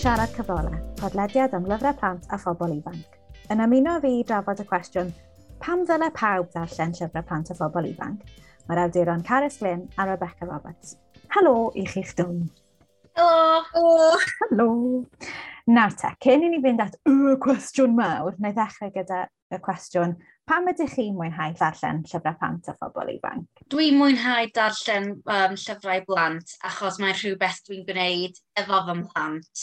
Siarad Cyfrolau, podlediad am lyfrau plant a phobl ifanc. Yn ymuno fi i drafod y cwestiwn, pam ddyle pawb ddarllen llyfrau plant a phobl ifanc? Mae'r awduron Caris Glyn a Rebecca Roberts. Helo i chi'ch dwn. Helo! Helo! Helo! Nawr te, cyn i ni fynd at y cwestiwn mawr, na i ddechrau gyda y cwestiwn Pam ydych chi'n mwynhau darllen llyfrau plant a phobl ifanc? Dwi'n mwynhau darllen um, llyfrau blant achos mae'n rhywbeth dwi'n gwneud efo fy mhlant.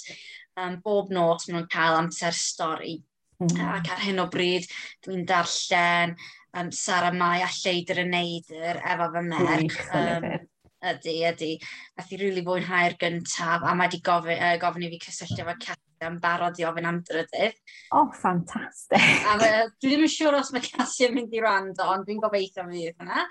Um, bob nos maen nhw'n cael amser stori. Mm. Ac ar hyn o bryd dwi'n darllen um, Sara Mai a Lleidr y Neidr efo fy merch. Mm, um, Ydy, ydy. Nath i rili really fwynhau'r gyntaf a mae wedi gofyn, uh, gofyn i fi cysylltu efo Cat yn barod i ofyn am drydydd. O, oh, ffantastig. a dwi ddim yn siŵr os mae Cassie yn mynd i rand, ond dwi'n gobeithio mi fydd hwnna.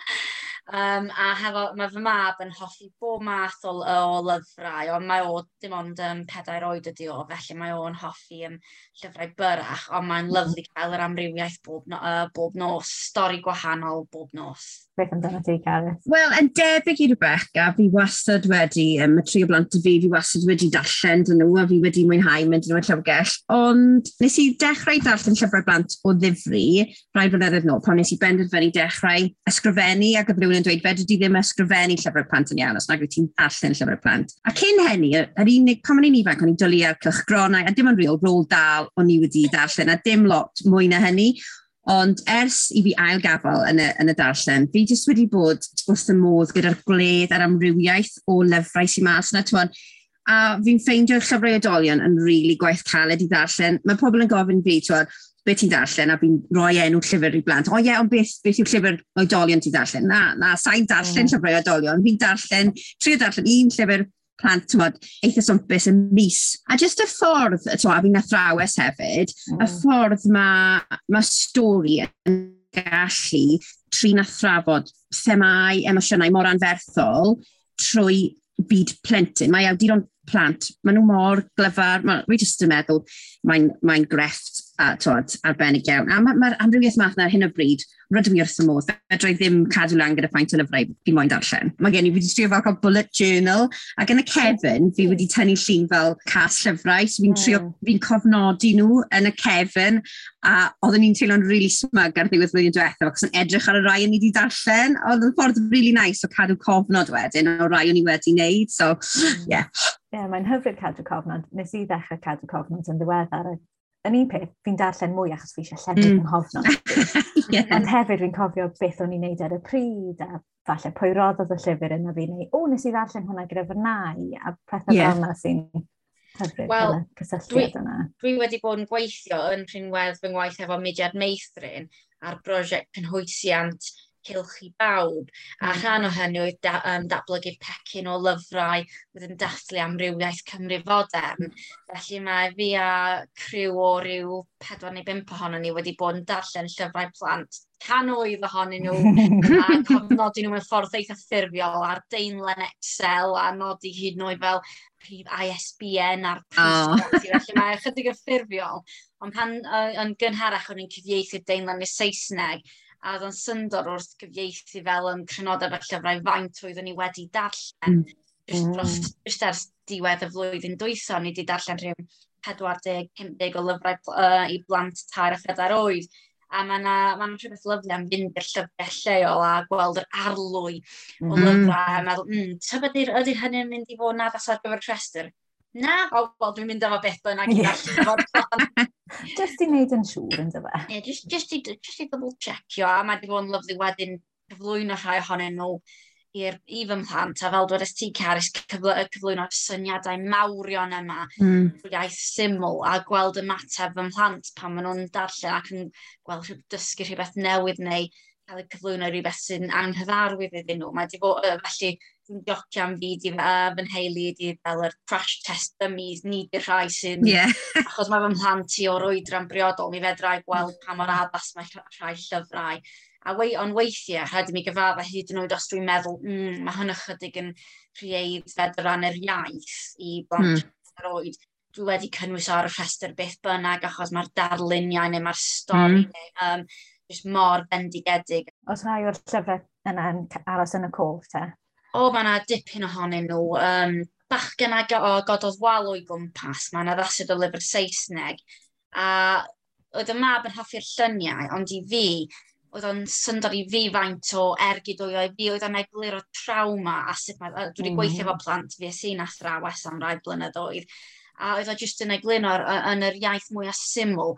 Um, a hefo, mae fy mab yn hoffi bob math o, o lyfrau, ond mae o dim ond um, pedair oed ydi o, felly mae o'n hoffi um, llyfrau byrach, ond mae'n mm-hmm. lyflu cael yr amrywiaeth bob, no, uh, bob nos, stori gwahanol bob nos beth amdano ti, Gareth? Wel, yn debyg i Rebecca, fi wastad wedi, um, y tri o blant y fi, fi wastad wedi darllen dyn nhw, a fi wedi mwynhau mynd yn nhw'n llyfrgell. Ond nes i dechrau darllen llyfrau blant o ddifri, rhaid flynedd nôl, pan nes i benderfynu dechrau ysgrifennu, ac oedd rhywun yn dweud, fedri di ddim ysgrifennu llyfrau plant yn iawn, os nag wyt ti'n darllen llyfrau plant. A cyn hynny, yr unig, pan o'n i'n ifanc, o'n i'n dwlu ar cylchgronau, a dim ond real rôl dal o'n i wedi darllen, a dim lot mwy na hynny. Ond ers i fi ailgafel yn y, yn y darllen, fi jyst wedi bod wrth y modd gyda'r gwledd a'r amrywiaeth o lyfrau sy'n mas yna. Twan. A fi'n ffeindio'r llyfrau oedolion yn rili really gwaith caled i darllen. Mae pobl yn gofyn fi, twan, beth ti'n darllen a fi'n rhoi enw llyfr i blant. O ie, ond beth, beth yw llyfr oedolion ti'n darllen? Na, na, sa'n darllen mm. llyfrau oedolion. Fi'n darllen, trio darllen un llyfr plant, tywod, eitha swmpus yn mis. A jyst y ffordd, tywod, a fi'n athrawes hefyd, mm. y ffordd mae ma stori yn gallu trin a thrafod themau emosiynau mor anferthol trwy byd plentyn. Mae awduron plant, maen nhw mor glyfar, mae, fi jyst yn meddwl mae'n mae grefft a twod, arbennig iawn. A mae'r ma amrywiaeth math na hyn o bryd, rydw i wrth y modd, fedra i ddim cadw lan gyda ffaint o lyfrau fi moyn darllen. Mae gen i wedi trio fel cael bullet journal, ac yn y cefn, fi wedi tynnu llun fel cas llyfrau, so fi'n trio, fi'n cofnodi nhw yn y cefn, a oedden ni'n teimlo'n really smug ar ddiwedd flwyddyn diwethaf, ac yn edrych ar y rai o'n i wedi darllen, oedd yn ffordd really nice o cadw cofnod wedyn, o rai o'n i wedi wneud, so, hmm. yeah. Ie, yeah, mae'n hyfryd cadw cofnod. Nes i ddechrau cadw cofnod yn ddiweddar, yn un peth, fi'n darllen mwy achos fi eisiau llenwi mm. nghofnod. yeah. Ond hefyd fi'n cofio beth o'n i'n neud ar y pryd, a falle pwy roddodd y llyfr yna fi'n neud, o, nes i ddarllen hwnna gyda fy fyrnau, a pethau yeah. fel yna sy'n hyfryd well, cysylltiad yna. Dwi, wedi bod yn gweithio yn rhinwedd fy ngwaith efo mudiad meithrin a'r brosiect penhwysiant cylch i bawb. A hmm. rhan o hynny oedd da, um, datblygu pecyn o lyfrau oedd yn dathlu amrywiaeth Cymru fodern. Hmm. Felly mae fi a criw o ryw 4 neu 5 ohono ni wedi bod yn darllen llyfrau plant canoedd ohonyn nhw a cofnodi nhw mewn ffordd eitha ffurfiol ar deunlen Excel a nodi hyd yn oed fel prif ISBN a'r prif oh. felly mae ychydig yn ffurfiol ond pan uh, yn gynharach o'n i'n cyfieithu deunlen i Saesneg a oedd o'n syndod wrth gyfieithu fel yn crynodau fel llyfrau faint oeddwn ni wedi darllen. Mm. Just, mm. dros, just ers diwedd y flwyddyn dwytho, ni wedi darllen rhywun 40-50 o lyfrau uh, i blant tair a phedair oed. A mae yna ma rhywbeth lyflu am fynd i'r llyfrau lleol a gweld yr arlwy o mm. lyfrau. A meddwl, mm, ta ydy hynny'n mynd i fod na ddasar gyfer y rhestr? Na, o, oh, wel, dwi'n mynd efo beth bynnag i allan Just i wneud yn siŵr yn dyfa. Ie, just, just, i, just i double checkio, a mae di bod yn lyflu wedyn cyflwyno rhai ohonyn nhw i'r i fy mhlant, a fel dweud ti Caris cyflwyno syniadau mawrion yma mm. iaith syml a gweld y mateb fy mhlant pan maen nhw'n darllen ac yn gweld dysgu rhywbeth newydd neu cael y cyflwyno rhywbeth sy'n anghyfarwydd iddyn nhw. Mae wedi bod, uh, felly, dwi'n diocio am fi, di, a fy nheulu di fel yr crash test dummies, ni di rhai sy'n... Yeah. achos mae fy mhlant i o'r oedran briodol, mi fedrau gweld pa mor addas mae rhai llyfrau. A wei, on weithiau, rhaid i mi gyfadda hyd yn oed os dwi'n meddwl, mm, mae hyn ychydig yn rhieid fed ran yr iaith i blant mm. yr oed. Dwi wedi cynnwys ar y rhestr beth bynnag achos mae'r darluniau neu mae'r stori mm. neu, um, just mor bendigedig. Os rhai o'r llyfrau yna yn aros yn y cof, te? O, mae yna dipyn ohonyn nhw. Um, bachgen a o gododd wal o'i gwmpas, mae yna ddasid o lyfr Saesneg. A oedd y mab yn hoffi'r lluniau, ond i fi, oedd o'n syndod i fi faint o ergyd o'i i fi, oedd o'n eglur o trauma a sut mae, dwi wedi mm. gweithio fo plant fi, es i'n athrawes am rai blynyddoedd. A oedd o jyst yn eglur yn yr iaith mwyaf syml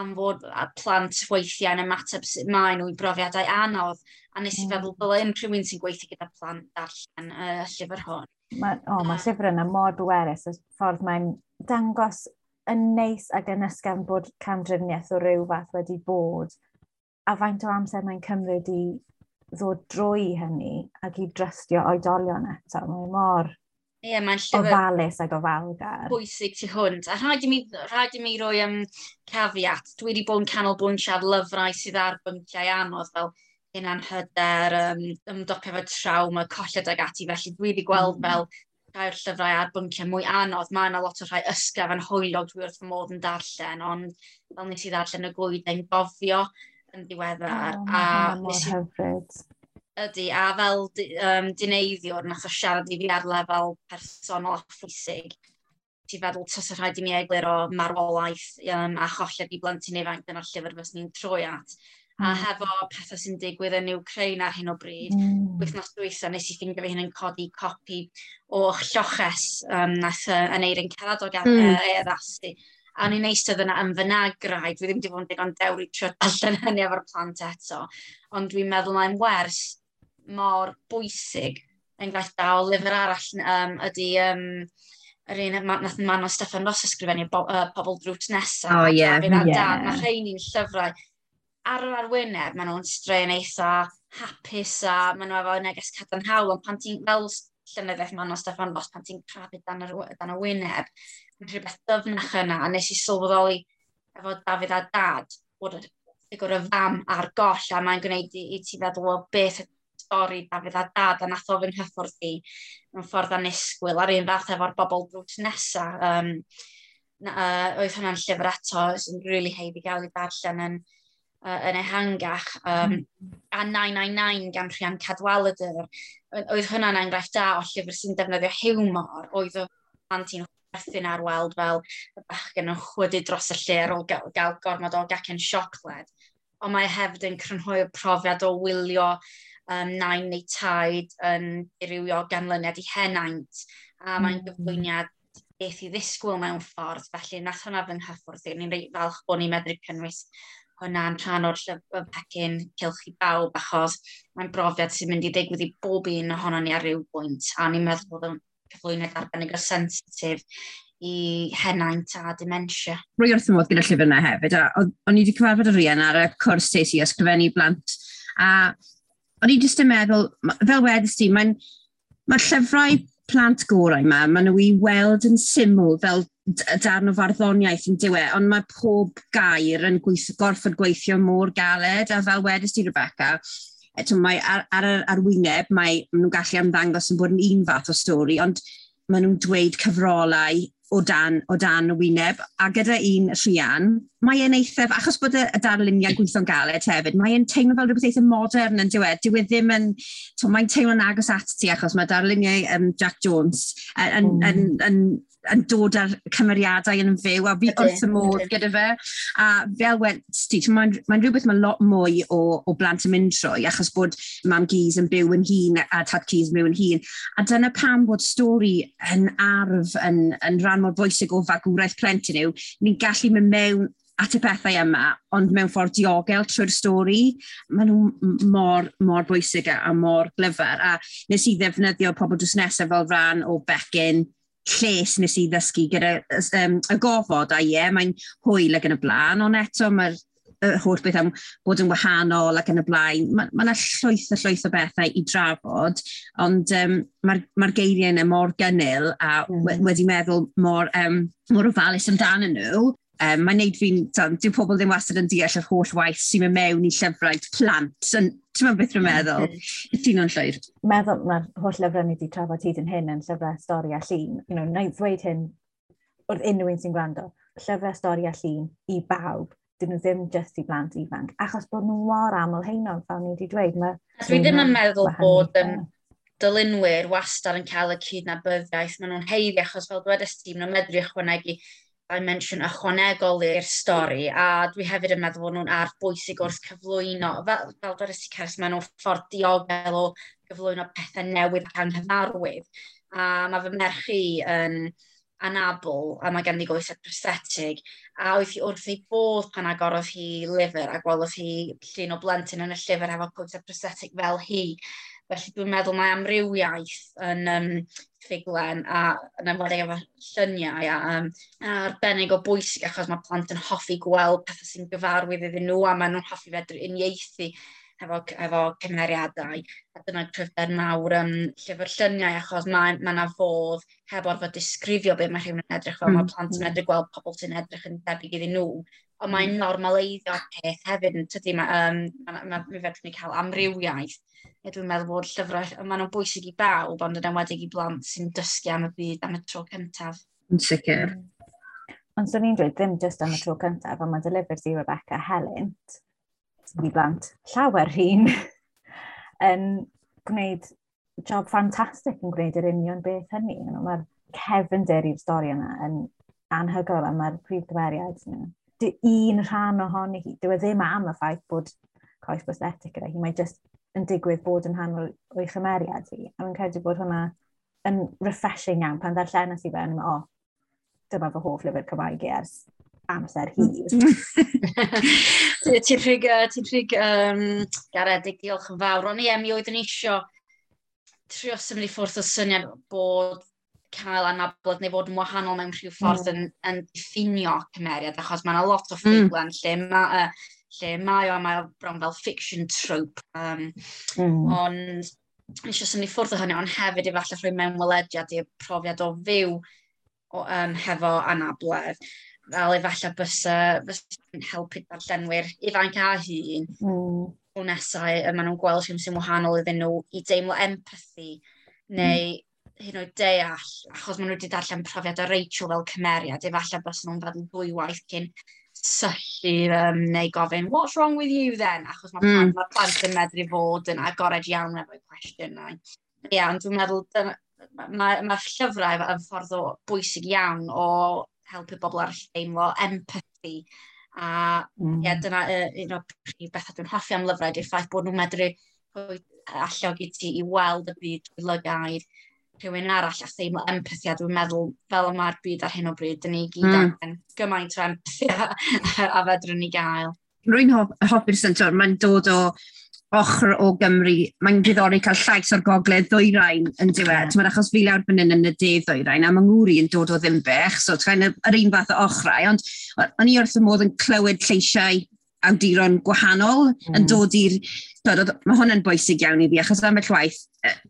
am fod plant weithiau yn ymateb sut maen nhw i brofiadau anodd. A nes i mm. feddwl fel yn rhywun sy'n gweithio gyda plant darllen y uh, llyfr hwn. Ma, o, mae llyfr yna mor bwerus, y ffordd mae'n dangos yn neis ac yn ysgafn bod camdriniaeth o ryw fath wedi bod, a faint o amser mae'n cymryd i ddod drwy hynny ac i drystio oedolion eto. Mae'n mor Ie, yeah, mae'n llyfr... Ofalus ag ofalgar. Bwysig ti hwnt. A rhaid i mi, rhaid i mi roi um, cafiat. Dwi wedi bod yn canolbwyntio ar lyfrau sydd ar bynciau anodd fel hyn anhyder, um, ymdopio fo trawma, colled ag ati. Felly dwi wedi gweld mm. fel rhai o'r llyfrau ar bynciau mwy anodd. Mae yna lot o rhai ysgaf yn hwylog dwi wrth fy modd yn darllen, ond fel nes i ddarllen y gwyd yn gofio yn ddiweddar. Oh, a nes i, Hyfryd ydy, a fel um, dineiddiwr nath o siarad i fi ar lefel personol a phwysig, ti'n feddwl tos y rhaid i mi eglur o marwolaeth um, a cholled i blentyn ifanc dyna'r llyfr fes ni'n troi at. Mm. A hmm. hefo pethau sy'n digwydd yn Ukraine ar hyn o bryd, mm. wythnos dwytho nes i ffeindio fi hyn yn codi copi o lloches um, nath uh, yn eirin Caradog mm. uh, e addasu. A ni'n eistedd yna yn fynagraid, dwi ddim wedi bod yn digon dewr i trio allan hynny efo'r plant eto, ond dwi'n meddwl mae'n wers mor bwysig. Enghraifft da o lyfr arall um, ydy um, yr un nath man o Stefan Ross ysgrifennu bo, uh, Pobl Drwt Nesaf. O, oh, ie. Yeah. Yeah. Dan. Mae rhain llyfrau ar yr arwyneb, maen nhw'n straen eitha hapus a maen nhw efo neges cadarnhaol, ond pan ti'n fel llynyddiaeth maen o Stefan Ross, pan ti'n crafu dan, yr, dan y wyneb, mae'n rhywbeth dyfnach yna, a nes i sylweddoli efo Dafydd a Dad, bod y ffigwr y fam a'r goll, a mae'n gwneud i, i ti feddwl, o beth stori Dafydd a Dad, a nath o fy nghyffwrdd i mewn ffordd anisgwyl ar un fath efo'r bobl drws nesa. Um, na, uh, oedd hwnna'n llyfr eto, sy'n rili really heib i gael ei darllen yn, uh, yn ehangach. Um. A 999 gan Rhian Cadwaladr, oedd hwnna'n enghraifft da o llyfr sy'n defnyddio hiwmor, oedd o plant i'n chwerthin ar weld fel y bachgen yn chwydu dros y lle ar ôl gael, gael gormod o gacen siocled. Ond mae e hefyd yn crynhoi profiad o wylio um, nain neu taid yn dirywio ganlyniad i henaint. A mae'n mm-hmm. gyflwyniad beth i ddisgwyl mewn ffordd, felly nath hwnna fy nghyffwrdd i. Ni'n reit falch bod ni'n medru cynnwys hwnna'n rhan o'r llyfr pecyn cilch i bawb, achos mae'n brofiad sy'n mynd i ddigwydd i bob un ohono ni ar ryw bwynt, a ni'n meddwl bod yn cyflwyniad arbennig o sensitif i henaint a dementia. Rwy wrth ymwneud gyda llyfr yna hefyd, a o'n i wedi cyfarfod y rhian ar y cwrs tes ysgrifennu blant, a o'n i jyst yn meddwl, fel wedys ti, mae'n ma llyfrau plant gorau yma, maen nhw i weld yn syml fel darn o farddoniaeth yn diwe, ond mae pob gair yn gweith, gorfod gweithio mor galed, a fel wedys ti, Rebecca, eto, mae ar, ar ar arwyneb, mae nhw'n gallu amddangos yn bod yn un fath o stori, ond maen nhw'n dweud cyfrolau o dan, o dan y wyneb, a gyda un rhian, mae e'n eithaf, achos bod y, y darluniau gweithio'n galed hefyd, mae e'n teimlo fel rhywbeth eithaf modern yn diwedd. Dyw e ddim yn, mae'n teimlo'n agos at ti achos mae darluniau um, Jack Jones yn, mm. yn, yn, yn yn dod ar cymeriadau yn fyw, a fi wrth y modd gyda fe. A fel wedi ti, mae'n mae rhywbeth mae'n lot mwy o, o blant yn mynd trwy, achos bod mam Gys yn byw yn hun, a tad Gys yn byw yn hun. A dyna pam bod stori yn arf yn, yn rhan mor bwysig o fagwraeth plentyn yw, ni'n gallu mynd mewn at y pethau yma, ond mewn ffordd diogel trwy'r stori, maen nhw mor, mor bwysig a, a mor glyfar. A nes i ddefnyddio pobl drws nesaf fel rhan o becyn lles nes i ddysgu gyda um, y gofod a ie, mae'n hwyl ac yn y blaen, ond eto mae'r holl beth am bod yn wahanol ac yn y blaen. Mae yna ma llwyth a llwyth o bethau i drafod, ond um, mae'r ma, r, geiriau yna mor gynnil a mm. wedi meddwl mor, um, mor ofalus amdano nhw. Um, mae'n neud fi'n, dyw pobl ddim wastad yn deall yr holl waith sy'n mynd mewn i llyfrau plant. Ti'n mynd beth rwy'n meddwl? Ti'n o'n llwyr? Meddwl mae'r holl lyfrau ni wedi trafod hyd yn hyn yn llyfrau stori a llun. You know, na i ddweud hyn wrth unrhyw un sy'n gwrando. Llyfrau stori a llun i bawb dyn nhw ddim just i blant ifanc, achos bod nhw mor aml heinon, fel ni wedi dweud. Dwi ddim yn meddwl bod yn dylunwyr wastad yn cael y cydnabyddiaeth, maen nhw'n heiddi achos fel dwedais ti, maen nhw'n medru ychwanegu dimension ychwanegol i'r stori a dwi hefyd yn meddwl bod nhw'n ar bwysig wrth cyflwyno fel, fel dwi'n rysig cers mewn nhw'n ffordd diogel o gyflwyno pethau newydd ac anghyfarwydd a mae fy merch i yn anabl a mae ganddi goes apresetig a oedd hi wrth ei bod pan agorodd hi lyfr a gwelodd hi llun o blentyn yn y llyfr efo pwynt apresetig fel hi Felly dwi'n meddwl mae amrywiaeth yn um, ffuglen a yn ymwneud efo lluniau a, um, a arbennig o bwysig achos mae plant yn hoffi gweld pethau sy'n gyfarwydd iddyn nhw a maen nhw'n hoffi fedru uniaethu efo, efo cymeriadau. A dyna'r cryfder mawr um, llyfr lluniau achos mae yna fodd heb orfod disgrifio beth mae rhywun yn edrych fel mm. mae plant yn mm. edrych gweld pobl sy'n edrych yn debyg iddyn nhw ond mae'n mm. normaleiddio peth hefyd, yn tydi, mae, um, ma, ma, mi fedrwn ni cael amrywiaeth. E, dwi'n meddwl bod llyfrau, maen nhw'n bwysig i bawb, ond yn enwedig i blant sy'n dysgu am y byd am y tro cyntaf. Yn sicr. Mm. Ond swn i'n dweud ddim jyst am y tro cyntaf, ond mae delivered i Rebecca Helent, i blant llawer hun, yn gwneud job ffantastig yn gwneud yr union beth hynny. Mae'r cefnder i'r stori yna yn anhygoel a mae'r prif gymeriad nhw un rhan ohoni hi. Dyw e ddim am y ffaith bod coes prosthetic gyda hi. Mae jyst yn digwydd bod yn rhan o'i chymeriad hi. A fi'n credu bod hwnna yn refreshing iawn pan ddarllenas i fe, yn o, oh, dyma fy hoff lyfr Cymraeg i ers amser hir. ti'n rhig, ti'n rhig, um, garedig, diolch yn fawr. Ond ie, mi oeddwn i eisiau trio symud i ffwrdd o syniad bod cael anabledd neu fod yn wahanol mewn rhyw hmm. ffordd mm. yn, yn diffinio cymeriad, achos mae yna lot o hmm. ffuglen mm. lle mae uh, lle mae o, mae o bron fel fiction trope. Um, mm. Ond eisiau i syni ffwrdd o hynny, ond hefyd efallai rhoi mewn welediad i'r profiad o fyw o, um, hefo anabledd. Fel efallai bysa, bysa helpu darllenwyr ifanc a hun. Mm. O nesau, maen nhw'n gweld sy'n sy'n wahanol iddyn nhw i deimlo empathy neu mm hyn oed deall, achos maen nhw wedi darllen profiad o Rachel fel cymeriad, efallai bys nhw'n fod yn fwy waith cyn syllu um, neu gofyn, what's wrong with you then? Achos mae mm. ma plant yn medru fod yn agored iawn efo'i cwestiynau. Ie, yeah, ond dwi'n meddwl, mae'r ma, ma llyfrau yn ffordd o bwysig iawn o helpu bobl ar deimlo empathy. A mm. yeah, dyna uh, un o'r prif bethau dwi'n hoffi am lyfrau, dwi'n ffaith bod nhw'n medru allog i ti i weld y byd drwy lygaid rhywun arall a theimlo empathia. Dwi'n meddwl fel yma'r byd ar hyn o bryd, dyn ni gyd mm. angen gymaint o empathia a fedrwn ni gael. Rwy'n hoffi'r syntwr, mae'n dod o ochr o Gymru, mae'n diddorol cael llais o'r gogledd ddwyrain yn diwedd. E? Yeah. Mae'n achos fi lawr fan yn y de ddwyrain, a mae ngwri yn dod o ddimbych, so twain yr un fath o ochrau, ond o'n i wrth y modd yn clywed lleisiau awduron gwahanol mm. yn dod i'r... Mae hwn yn bwysig iawn i fi, achos am y llwaith,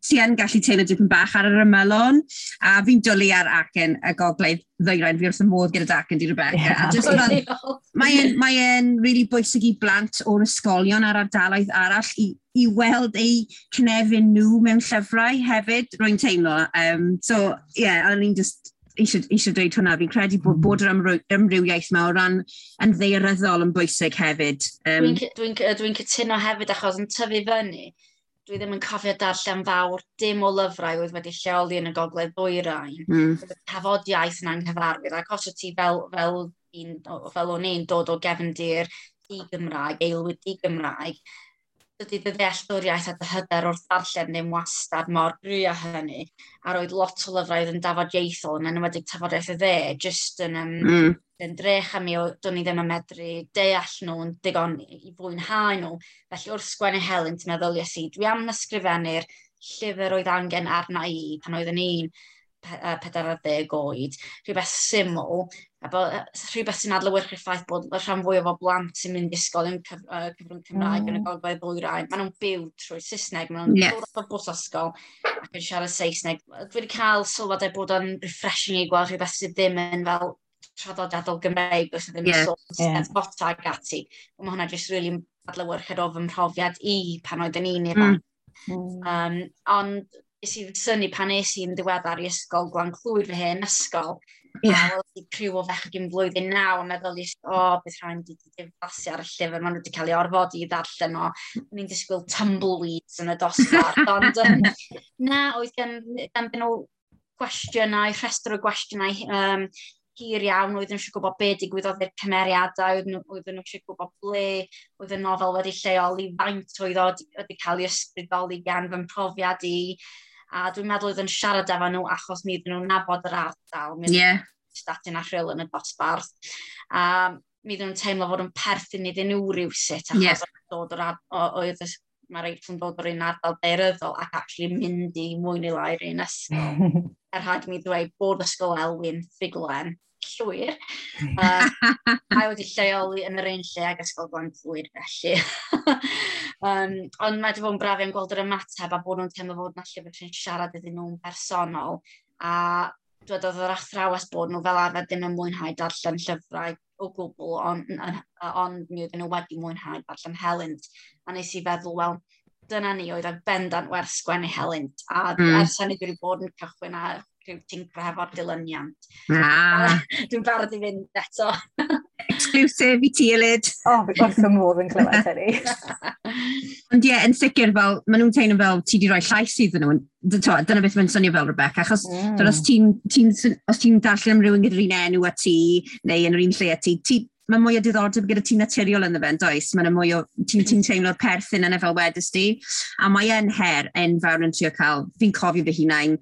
ti yn gallu teimlo dipyn bach ar yr ymylon, a fi'n dwlu ar acen y gogledd ddeuren fi wrth y modd gyda acen di Rebecca. Yeah. Mae'n mae really bwysig i blant o'r ysgolion ar ardaloedd arall i, i weld eu cnefin nhw mewn llyfrau hefyd, rwy'n teimlo. Um, so, ie, yeah, o'n i'n just eisiau, eisiau dweud hwnna, fi'n credu bod, hmm. bod yr ymrywiaeth yma o ran yn ddeiryddol yn bwysig hefyd. Um, Dwi'n dwi dwi, cytuno hefyd achos yn tyfu fyny, dwi ddim yn cofio darllen fawr dim o lyfrau oedd wedi lleoli yn y gogledd ddwyrain. Mm. Tafodiaeth yn anghyfarwydd, ac os ti fel, fel, un, fel o'n i'n dod o gefndir di-Gymraeg, aelwyd di-Gymraeg, dydy dy ddealltwriaeth a dy hyder wrth ddarllen ddim wastad mor gry a hynny. A roedd lot o lyfrau yn dafod ieithol, yn enwedig tafodiaeth y dde, jyst yn, um, mm. yn drech am mi, do'n i ddim yn medru deall nhw yn digon i fwynhau nhw. Felly wrth sgwennu Helen, ti'n meddwl yes i, dwi am ysgrifennu'r llyfr oedd angen arna i pan oedd yn un 40 oed, rhywbeth syml, a bod rhywbeth sy'n adlywyrchu'r ffaith bod y rhan fwy o blant sy'n mynd i ysgol yn cyf uh, cyfrwng Cymraeg mm. yn y golfau blwyrau. Maen nhw'n byw trwy Saesneg, maen nhw'n yeah. dod o'r bws ysgol ac yn siarad Saesneg. Dwi wedi cael sylwadau bod o'n refreshing i gweld rhywbeth sydd ddim yn fel traddodiadol Gymreig, os ddim yn sôn yeah. sefota ag ati. Mae hwnna jyst really adlywyrchu'r o fy mhrofiad i pan oeddwn i'n ifanc. Mm. Um, ond nes i syni pan nes i'n ddiweddar i ysgol glan clwyd fy hyn ysgol. Yeah. A weld i criw o fechgyn flwyddyn naw a meddwl i, o, oh, bydd rhaid i wedi diflasu ar y llyfr, maen nhw wedi cael ei orfod i ddarllen o. Ni'n disgwyl tumbleweeds yn y dosbarth, ond um, na, oedd gen, gen nhw gwestiynau, rhestr o gwestiynau um, hir iawn, oedden nhw eisiau gwybod be digwyddodd i'r cymeriadau, oedden nhw eisiau gwybod ble oedd y nofel wedi lleoli faint oedd wedi cael ei ysbrydoli gan fy mhrofiad i a dwi'n meddwl oedd yn siarad efo nhw achos mi ddyn nhw'n nabod yr ardal, mi yeah. statyn a rhyl yn y dosbarth. A mi ddyn nhw'n teimlo fod yn perthyn iddyn nhw rhywsit, achos yeah. oedd o'r oedd mae reit yn dod o'r un ardal deiryddol ac actually mynd i mwy neu lai un ysgol. er rhaid mi ddweud bod ysgol Elwyn Figlen llwyr. Uh, a wedi lleoli yn yr un lle ag ysgol blant llwyr felly. um, ond mae wedi bod yn braf yn gweld yr ymateb a bod nhw'n teimlo fod na llyfr sy'n siarad iddyn nhw'n bersonol. A dweud oedd yr athrawes bod nhw fel arfer ddim yn mwynhau darllen llyfrau o gwbl, ond on, on, mi oedden nhw wedi mwynhau darllen helynt. A nes i feddwl, wel, dyna ni oedd yn bendant werth sgwennu helynt. A mm. ers hynny dwi wedi bod yn cychwyn ar rhyw tingra efo'r dilyniant. Ah. Dwi'n barod i fynd eto. Exclusive i ti, Elid. O, oh, wrth y modd yn clywed hynny. Ond ie, yeah, yn sicr, fel, maen nhw'n teimlo fel ti wedi rhoi llais iddyn nhw. Dyna beth mae'n swnio fel, Rebecca, achos mm. os ti'n ti, darllen am rhywun gyda'r un enw a ti, neu yn yr un lle a ti, ti mae mwy o diddordeb gyda ti naturiol yn y ben, does? Mae'n mwy o, ti'n ti teimlo'r perthyn yna fel wedys di. A mae e'n her enfawr yn trio cael, fi'n cofio fy hunain,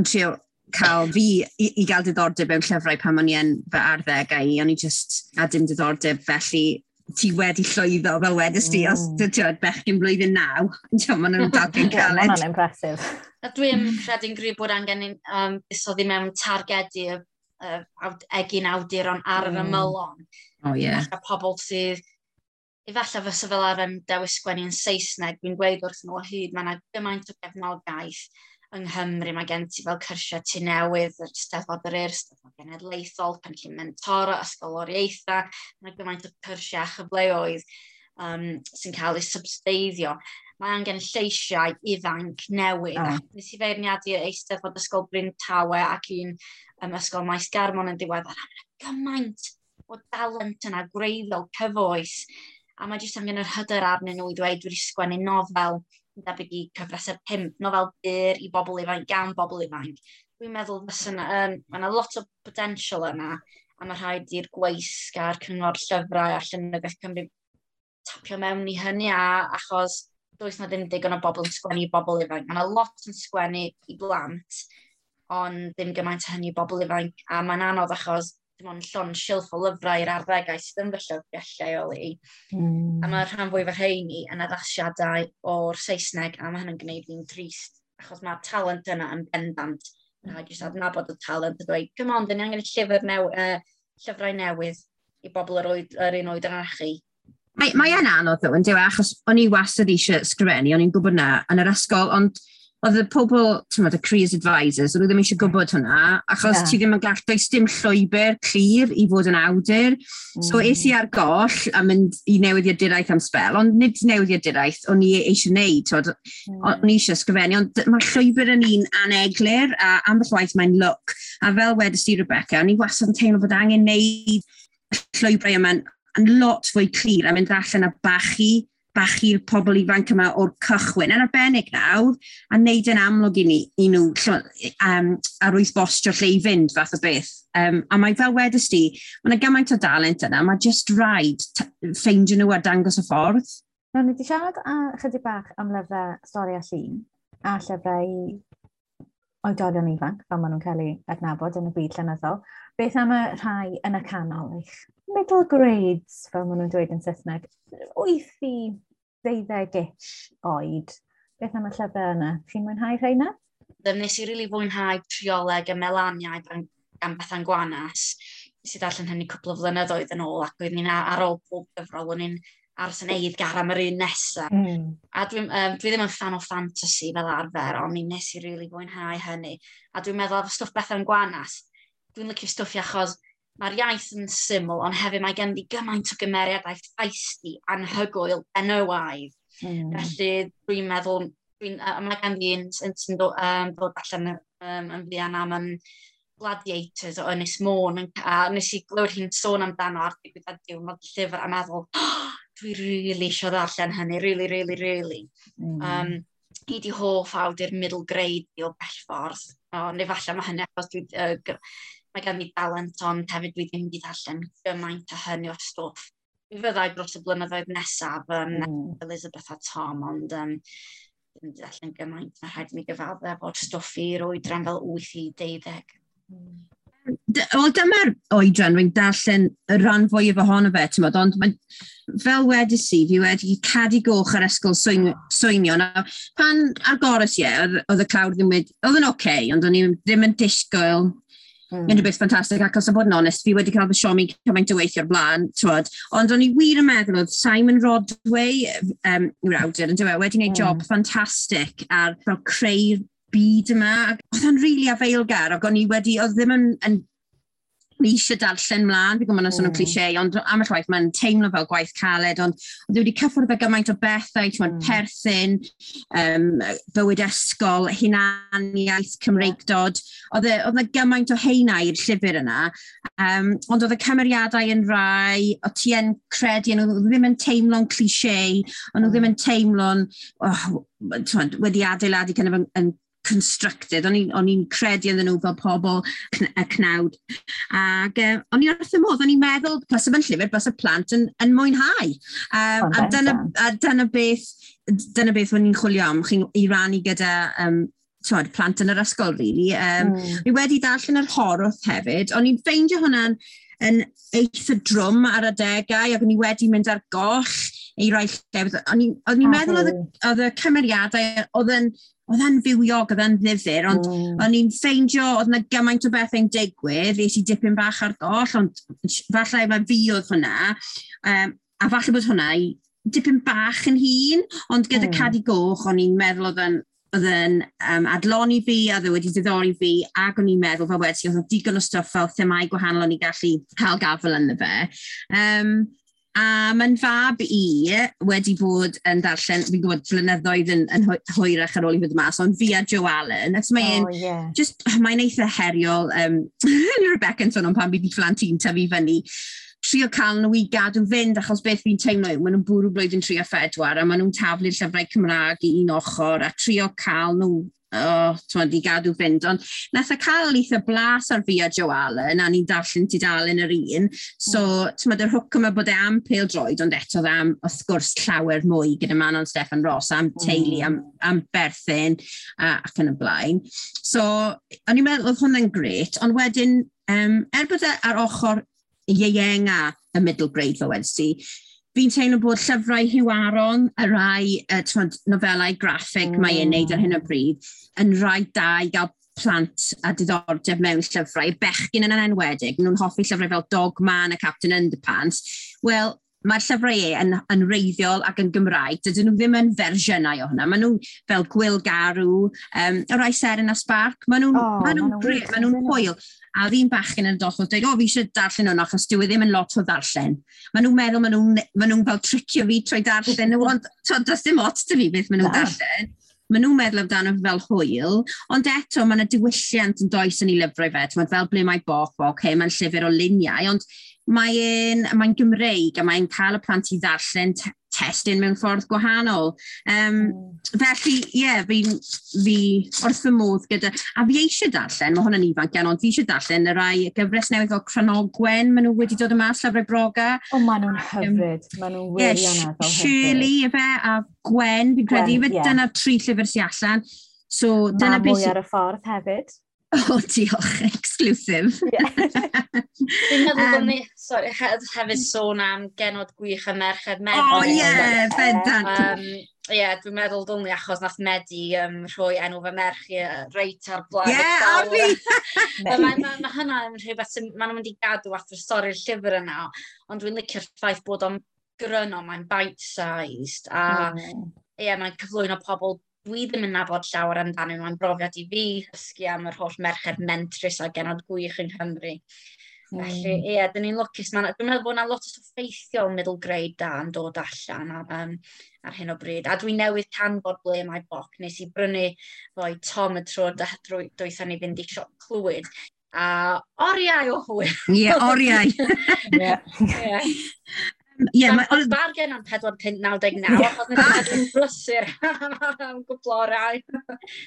yn trio cael fi i, i gael diddordeb mewn llyfrau pan o'n i yn fy arddegau, o'n i just a dim diddordeb, felly ti wedi llwyddo fel wedys ti, mm. os ti'n tiod bechgyn blwyddyn naw, ti'n ma'n nhw'n dogyn caled. Mae'n impresif. A dwi'n credu'n gryf bod angen um, isoddi mewn targedu y uh, egin awduron ar yr mm. ymylon. O oh. Yeah. Efallai pobl sydd, efallai fysa fel ar um, dewis sgwennu yn Saesneg, dwi'n gweud wrth nhw o hyd, mae yna gymaint o gefnogaeth yng Nghymru mae gen ti fel cyrsiau tu newydd, yr Steddfod yr Ur, Steddfod Genedlaethol, Penllyn Mentora, Ysgol Oriaethau, mae gymaint o cyrsiau chyfleoedd um, sy'n cael eu substeiddio. Mae angen lleisiau ifanc newydd. Oh. Nes i feirniadu Eisteddfod Ysgol Bryn Tawe ac un um, Ysgol Maes Garmon yn diweddar. Gymaint o dalent yna, gwreiddol, cyfoes. A mae jyst angen yr hyder arnyn nhw i ddweud, wedi sgwennu nofel, debyg i cyfresau pimp, nofel byr i bobl ifanc gan bobl ifanc. Dwi'n meddwl fysa yna, um, mae yna lot o potensial yna, a mae rhaid i'r gweisg a'r cyngor llyfrau a Llynyddau Cymru tapio mewn i hynny a achos does na ddim digon o bobl yn sgwennu i bobl ifanc. Mae yna lot yn sgwennu i blant, ond ddim gymaint hynny i bobl ifanc. A mae'n anodd achos dim ond llon silff o lyfrau i'r arddegau sydd yn felly'r lleoli. Mm. A hmm. mae rhan fwy o'r rheini yn addasiadau o'r Saesneg a mae hynny'n gwneud fi'n drist achos mae'r talent yna yn bendant. A jyst hmm. adnabod y talent a dweud, come on, dyn ni angen llyfr new, uh, llyfrau newydd i bobl yr, oed, yr un oed arna chi. Mae, mae yna anodd ddo, yn dweud, achos o'n i wastad eisiau sgrifennu, o'n i'n gwybod na, yn yr ysgol, ond oedd y pobl, ti'n meddwl, y Creas Advisors, oedd ddim eisiau gwybod hwnna, achos yeah. ti ddim yn gallu, does dim llwybr clir i fod yn awdur. Mm. So es i mm. ar goll a mynd i newyddiaduraeth am spel, ond nid newyddiaduraeth, o'n i eisiau neud, tod, mm. o'n i eisiau sgrifennu, ond mae llwybr yn un aneglir, a ambell waith mae'n look. A fel wedys ti, Rebecca, o'n i wastad yn teimlo bod angen neud llwybrau yma'n lot fwy clir a mynd allan a bachu bach i'r pobl ifanc yma o'r cychwyn yn arbennig nawr a wneud yn amlwg i ni i nhw um, ar wyth bostio lle i fynd fath o beth. Um, a mae fel wedys ti, mae yna gymaint o dalent yna, mae just rhaid ffeindio nhw a dangos y ffordd. Nawr ni wedi siarad a chydig bach am lyfrau stori a llun a llyfrau oedolion ifanc, fel maen nhw'n cael eu adnabod yn y byd llenyddol. Beth am y rhai yn y canol eich? Middle grades, fel maen nhw'n dweud yn Saesneg, 8 i 12-ish oed. Beth am y llyfr yna? Chi'n mwynhau rheina? yna? Nes i rili really fwynhau trioleg y melaniau gan, Bethan Gwanas. Nes i darllen hynny cwpl o flynyddoedd yn ôl ac oedden ni'n ar ôl pob gyfrol, o'n i'n aros yn eidd gar am yr un nesaf. Mm. A dwi, um, dwi ddim yn fan o fantasy fel arfer, ond mi nes i rili really fwynhau hynny. A dwi'n meddwl efo stwff Bethan Gwanas, dwi'n licio stwffi achos mae'r iaith yn syml, ond hefyd mae gen i gymaint o gymeriadau ffeisti anhygoel enywaidd. Mm. Felly dwi'n meddwl, dwi mae gen i un sy'n dod, um, dod allan um, yn fuan am um, Gladiators o Ynys Môn, a nes i glywed hi'n sôn amdano ar digwyddad diwrnod llyfr a meddwl, oh, dwi rili really eisiau ddarllen hynny, rili, really, rili, really, rili. Mm. Um, hi di hoff awdur middle grade o bell ffordd. O, neu falle mae hynny achos dwi uh, Mae gen i dalent ond hefyd dwi ddim wedi darllen gymaint o hynny o stwff. Mi fyddai dros y blynyddoedd nesaf um, mm. Elizabeth a Tom, ond um, ddim wedi darllen gymaint. Mae rhaid i mi gyfadda bod stwff i'r oedran fel 8 i 12. Mm. Wel, dyma'r oedran rwy'n darllen y rhan fwyaf ohono fe, ti'n modd, ond mae, fel wedi si, fi wedi cadu goch ar ysgol swyn, swynio. Na, pan agoros ie, oedd y clawr ddim wedi, oedd yn oce, okay, ond o'n i ddim yn disgwyl Mm. Unrhyw beth ffantastig, ac os o bod yn onest, fi wedi cael fy siomi cymaint o weithio'r blaen, twod. Ond o'n i wir yn meddwl oedd Simon Rodway, um, yw'r awdur, yn dweud, wedi gwneud mm. job hmm. ffantastig ar fel creu'r byd yma. Oedd o'n rili really afeilgar, ac o'n i wedi, oedd ddim yn, yn fi eisiau darllen mlaen, fi gwybod na sôn mm. cliché, ond am y llwaith mae'n teimlo fel gwaith caled, ond dwi wedi cyffwrdd â gymaint o bethau, ti'n mm. perthyn, um, bywyd ysgol, hunaniaeth, Cymreigdod, oedd e, yna gymaint o heina i'r llyfr yna, um, ond oedd y cymeriadau yn rai, o ti yn credu, ond oedd ddim yn teimlo'n cliché, ond oedd hmm. ddim yn teimlo'n oh, wedi adeiladu kind of yn, yn constructed. O'n i'n credu yn nhw fel pobl y cnawd. Ac uh, o'n i'n wrth y modd, o'n i'n meddwl, bys yma'n llyfr, bys y plant yn, yn mwynhau. Um, a, dyna, a dyna beth, dyna beth o'n i'n chwilio am, chi'n i rannu gyda um, tywed, plant yn yr ysgol, really. Um, mm. Ni wedi darllen yr horwth hefyd. O'n i'n ffeindio hwnna'n yn eitha drwm ar adegau, ac o'n i wedi mynd ar goll i rai llefydd. O'n i'n meddwl oedd y cymeriadau oedd yn oedd e'n fywiog, oedd e'n ddifur, ond mm. o'n i'n ffeindio, oedd yna gymaint o bethau'n digwydd, fi i dipyn bach ar goll, ond falle mae fi oedd hwnna, um, a falle bod hwnna i dipyn bach yn hun, ond gyda mm. cadi goch, o'n i'n meddwl oedd yn oedd yn um, adloni fi a dde wedi diddori fi ac o'n i'n meddwl fel wedi oedd digon o stwff fel themau gwahanol o'n i gallu cael gafel yn y fe. Um, A mae'n fab i wedi bod yn darllen, fi'n gwybod flynyddoedd yn, yn hwyrach ar ôl i fod mas, ond fi a Joe Allen, ac mae'n oh, yeah. just, mae'n eitha heriol, um, Rebecca yn sôn o'n pan bydd i fflan fflantyn tyfu fyny, trio cael nhw i gadw fynd, achos beth fi'n teimlo yw, maen nhw'n bwrw blwyddyn trio phedwar, a maen nhw'n taflu'r llyfrau Cymraeg i un ochr, a trio cael nhw oh, twyd, i gadw fynd, ond nath e o cael eitha blas ar fi a Joe Allen, a ni'n darllen ti dal yn yr un, so, mm. twyd, yr hwc yma bod e am pêl droed, ond eto dda am, wrth gwrs, llawer mwy gyda Manon Steffan Ross, am hmm. teulu, mm. am, am berthyn, a, ac yn y blaen. So, o'n i'n meddwl, oedd hwnna'n gret, ond wedyn, um, er bod e ar ochr ieuenga y middle grade fel wedi, fi'n teimlo bod llyfrau Hugh Aron, y rai uh, twod, nofelau graffig mm. mae e'n neud ar hyn o bryd, yn rai da i gael plant a diddordeb mewn llyfrau, bechgyn yn enwedig, nhw'n hoffi llyfrau fel Dogman a Captain Underpants, wel, mae'r llyfrau e yn, yn reiddiol ac yn Gymraeg, dydyn nhw ddim yn fersiynau o hwnna. Maen nhw fel Gwyl Garw, um, y Rai Seren a Spark, maen nhw'n oh, ma nhw ma nhw hwyl a oedd un bachgen yn dod o dweud, o, fi eisiau darllen hwnna, achos dwi e ddim yn lot o darllen. Maen nhw'n meddwl, maen nhw'n ma nhw fel tricio fi trwy darllen nhw, ond does dim ots dy fi beth maen nhw'n darllen. Maen nhw'n meddwl amdano fel hwyl, ond eto mae yna diwylliant yn does yn ei lyfrau fe. Mae fel ble mae boch, bo, okay, mae'n llyfr o luniau, ond mae'n mae Gymreig a mae'n cael y plant i ddarllen testyn mewn ffordd gwahanol. Um, felly, ie, yeah, fi, fi wrth fy modd gyda... A fi eisiau darllen, mae hwnna'n ifanc gan ond fi eisiau darllen y rai gyfres newydd fel Cronogwen, maen nhw wedi dod yma, Llyfrau Broga. O, maen nhw'n hyfryd, um, maen nhw'n wirioneddol yeah, Shirley, efe, a Gwen, fi'n credu, Gwen, yeah. dyna tri llyfr sy'n allan. So, dyna beth... Mwy ar y ffordd hefyd. O, oh, diolch, exclusive. Dwi'n meddwl bod ni sorry, hefyd sôn am genod gwych y merched Medi. O, ie, bendant. Ie, dwi'n meddwl dylwn ni achos nath Medi um, rhoi enw fy merch i reit ar blaen. Ie, a fi! Mae hynna yn rhywbeth sy'n... Mae nhw'n mynd i gadw at y stori'r llyfr yna, ond dwi'n licio'r ffaith bod o'n gryno, mae'n bite-sized, a ie, mm. yeah, mae'n cyflwyno pobl dwi ddim yn nabod llawer amdano nhw, brofiad i fi ysgu am yr holl merched mentrus a genod gwych yng Nghymru. Mm. Felly, ie, yeah, dyn ni'n lwcus. Dwi'n meddwl bod yna lot o ffeithiol middle grade da yn dod allan ar, um, ar hyn o bryd. A dwi'n newydd canfod ble mae boc. Nes i brynu foi Tom y tro dwython ni fynd i siop clywed. A oriau o hwyl. Ie, yeah, oriau. Ie, yeah, mae... Bargen am 4.99, yeah. achos nes i'n brysur am gwbl gwblorau.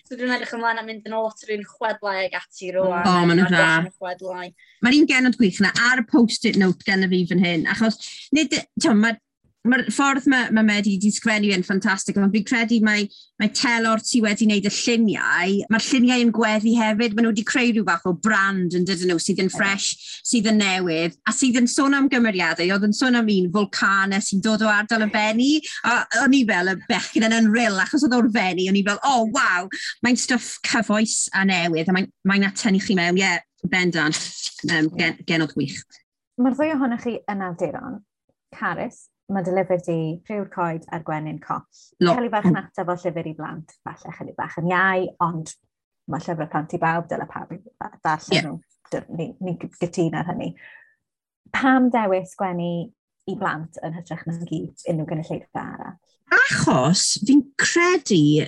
so dwi'n edrych ymlaen am mynd yn ôl at rhywun chwedlau ag ati rwan. O, oh, maen nhw'n dda. Mae'n un genod gwych na, ar y post-it note gen i fi fan hyn, achos nid, ti'n mae mae'r ffordd mae, mae Medi wedi sgwennu yn ffantastig, ond fi'n credu mae, mae telor ti wedi wneud y lluniau, mae'r lluniau yn gweddi hefyd, maen nhw wedi creu rhyw fath o brand yn dydyn nhw sydd yn ffres, sydd yn newydd, a sydd yn sôn am gymeriadau, oedd yn sôn am un volcanau sy'n dod o ardal y Fenni, a o'n i fel y bechyn yn ynryl, achos oedd o'r Fenni, o'n i fel, o, oh, waw, mae'n stwff cyfoes a newydd, a mae'n mae, mae chi mewn, ie, yeah, bendant, um, gen, genod gwych. Mae'r ddwy ohonych chi yn awduron, Caris mae dy lyfr di Rhyw'r Coed a'r Gwenyn Coll. No. Celi bach yn ataf o llyfr i blant, falle chydig bach yn iau, ond mae llyfr plant i bawb, dyla pawb ddarllen yeah. nhw. Ni'n ni gytun ar hynny. Pam dewis gwenu i blant yn hytrach na gyd unrhyw gynulleidfa arall? Achos fi'n credu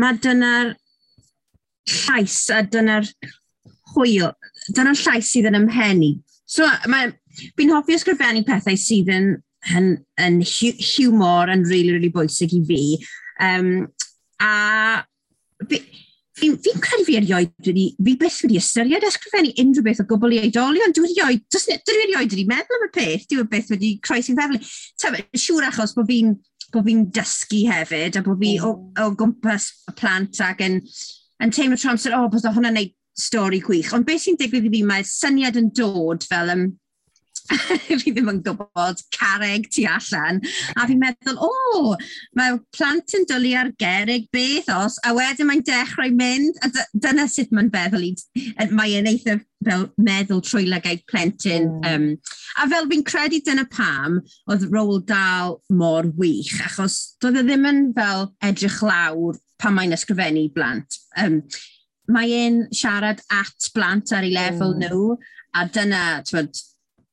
mae dyna'r llais a dyna'r hwyl, dyna'r llais sydd yn ymhenni. So, fi'n hoffi ysgrifennu pethau sydd yn yn, yn hiwmor yn really, really bwysig i fi. Um, a fi'n fi, fi credu fi erioed wedi, fi beth wedi ystyried ysgrifennu unrhyw beth o gwbl i oedolion. Dwi wedi oed, dwi wedi erioed wedi meddwl am y peth, dwi wedi beth wedi croes i'n feddwl. Siŵr achos bod fi'n bod fi'n dysgu hefyd a bod fi o, o gwmpas y plant ac yn, yn teimlo tro amser, o, oh, bod hwnna'n neud stori gwych. Ond beth sy'n digwydd i fi, mae syniad yn dod fel, um, fi ddim yn gwybod careg tu allan. A fi'n meddwl, o, oh, mae plant yn dwlu ar gerig beth os, a wedyn mae'n dechrau mynd, a dyna sut mae'n feddwl i, mae'n eitha fel meddwl trwy lygaid plentyn. Mm. Um, a fel fi'n credu dyna pam, oedd rôl dal mor wych, achos doedd e ddim yn fel edrych lawr pan mae'n ysgrifennu blant. Um, mae e'n siarad at blant ar ei lefel mm. nhw, a dyna, tywed,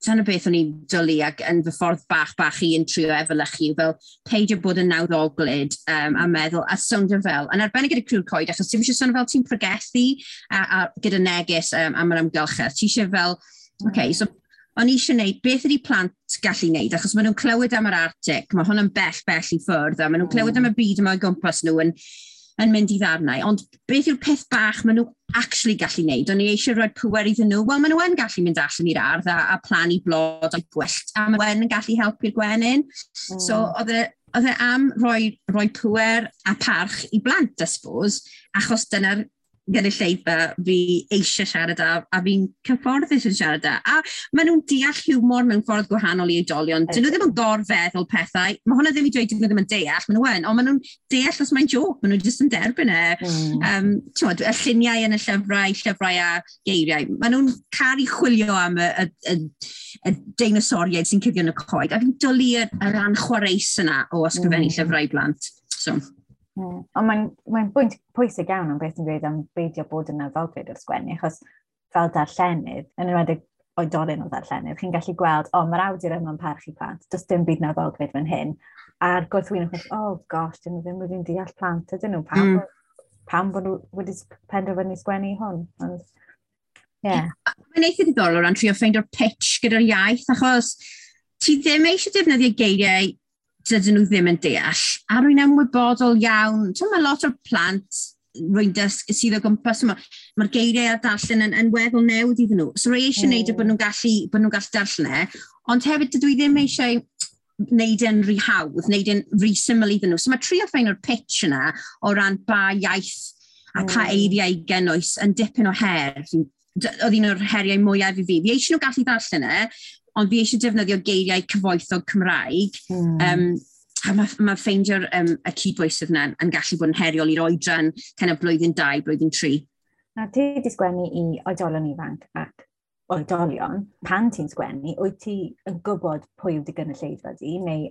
dyna beth o'n i'n dwlu ac yn fy ffordd bach bach i yn trio efelychu fel peidio bod yn nawddoglyd um, a meddwl a soundio e fel. Yn arbennig gyda crw'r coed, achos ti'n eisiau sôn e fel ti'n pregethu a, a, gyda neges um, am yr amgylchedd. Ti eisiau fel, okay, so o'n i eisiau gwneud beth ydy plant gallu gwneud, achos maen nhw'n clywed am yr Arctic, mae hwn yn bell, bell i ffwrdd, a maen nhw'n hmm. clywed am y byd yma o gwmpas nhw yn yn mynd i ddarnau, ond beth yw'r peth bach maen nhw actually gallu wneud? O'n i eisiau rhoi pwer iddyn nhw, wel maen nhw yn gallu mynd allan i'r ardd a, a plannu blod o'i gwyllt, a maen nhw yn gallu helpu'r gwenyn. Mm. So oedd e, oedd e am rhoi, rhoi pwer a parch i blant, I suppose, achos dyna'r gynulleidfa fi eisiau siarad â, a fi'n cyfforddus yn siarad â. A maen nhw'n deall hiwmor mewn ffordd gwahanol i oedolion. Dyn nhw ddim yn gorfeddwl pethau. Mae hwnna ddim i dweud dyn nhw ddim yn deall, maen nhw yn, ond maen nhw'n deall os mae'n joc, maen nhw jyst yn derbyn e. Mm. Um, tywod, y lluniau yn y llyfrau, llyfrau a geiriau, maen nhw'n caru chwilio am y, y, y, y deinosoriaid sy'n cuddio yn y coed. A fi'n dwlu yr, yr anchwareus yna o ysgrifennu mm. llyfrau blant. So. Mm. Ond mae'n mae bwynt pwysig iawn am beth yn dweud am beidio bod yn addolfyd o'r sgwennu, achos fel darllenydd, yn enwedig oedolyn o ddarllenydd, chi'n gallu gweld, o, oh, mae'r awdur yma'n parchu plant, does dim byd na ddolfyd fan hyn. A'r gwrthwyn yn gwybod, o, oh, gosh, dyn nhw ddim wedi'n deall plant, ydyn nhw, pam, mm. pam bod nhw wedi penderfynu sgwennu hwn. Ond, yeah. Mae'n eitha ddiddorol o ran trio ffeindio'r pitch gyda'r iaith, achos ti ddim eisiau defnyddio geiriau dydyn nhw ddim yn deall. A rwy'n ymwybodol iawn, ti'n mae lot o'r plant rwy'n dysg sydd o gwmpas yma, mae'r geiriau a darllen yn, yn weddol newid iddyn nhw. So rwy eisiau gwneud mm. bod nhw'n gallu, bod nhw'n gallu darllen e, ond hefyd dydw i ddim eisiau wneud yn rhy hawdd, wneud yn rhy syml iddyn nhw. So mae trio ffeino'r pitch yna o ran ba iaith a pa mm. eiriau i gynnwys yn dipyn o her. Oedd un o'r heriau mwyaf i fi. Fi eisiau nhw gallu darllen e, ond fi eisiau defnyddio geiriau cyfoethog Cymraeg. Mm. Um, a mae ma ffeindio'r um, y cydbwysydd yna yn gallu bod yn heriol i'r oedran kind of blwyddyn 2, blwyddyn 3. Na ti wedi sgwennu i oedolion ifanc ac oedolion, pan ti'n sgwennu, wyt ti yn gwybod pwy yw'r gynulleidfa di, neu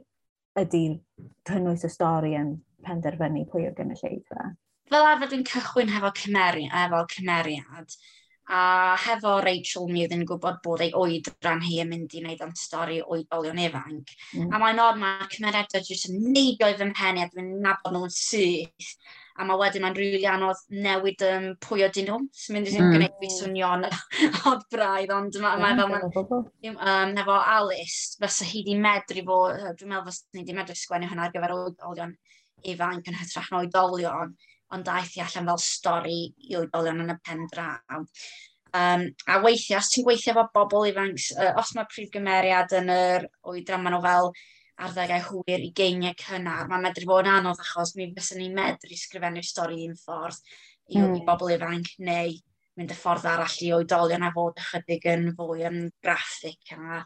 ydy'r cynnwys y stori yn penderfynu pwy yw'r gynulleidfa? Fel arfer dwi'n cychwyn hefo cymeriad, efo cymeriad A hefo Rachel, mi oedd yn gwybod bod ei oedran hi yn mynd i wneud am stori oedolion ifanc. Mm. A mae'n o'r cymeriadau jyst yn neidio i fy mhenni a dwi'n nabod nhw'n syth. A mae wedyn mae'n rili really anodd newid um, pwy ydyn nhw. Sy'n mynd i'n mm. gwneud fi swnio'n odd braidd, ond mae ma, fel... ma, um, efo Alice, fysa hi di medru fo, dwi'n meddwl fysa ni di medru sgwennu hynna ar gyfer oedolion ifanc yn hytrach na oedolion ond daeth i allan fel stori i oedolion yn y pen draw. Um, a weithio, os ti'n gweithio efo bobl ifanc, uh, os mae prif gymeriad yn yr oedran, maen nhw fel arddegau hwyr i geiniau cynnar, mae'n medru bod yn anodd achos mi fysyn ni'n medru sgrifennu stori un ffordd i, mm. i bobl ifanc neu mynd y ffordd arall i oedolion a fod ychydig yn fwy yn graffic a